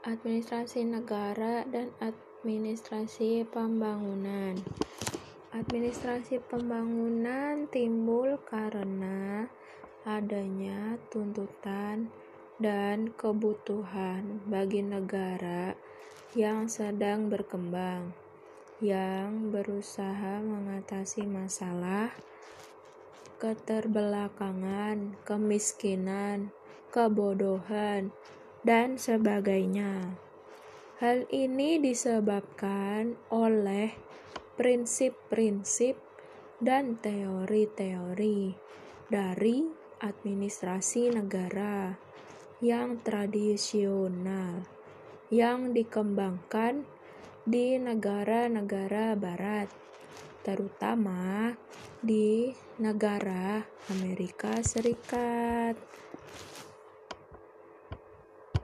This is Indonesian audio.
administrasi negara dan administrasi pembangunan. Administrasi pembangunan timbul karena adanya tuntutan dan kebutuhan bagi negara yang sedang berkembang, yang berusaha mengatasi masalah keterbelakangan, kemiskinan, kebodohan, dan sebagainya. Hal ini disebabkan oleh prinsip-prinsip dan teori-teori dari administrasi negara yang tradisional yang dikembangkan di negara-negara barat, terutama di negara Amerika Serikat.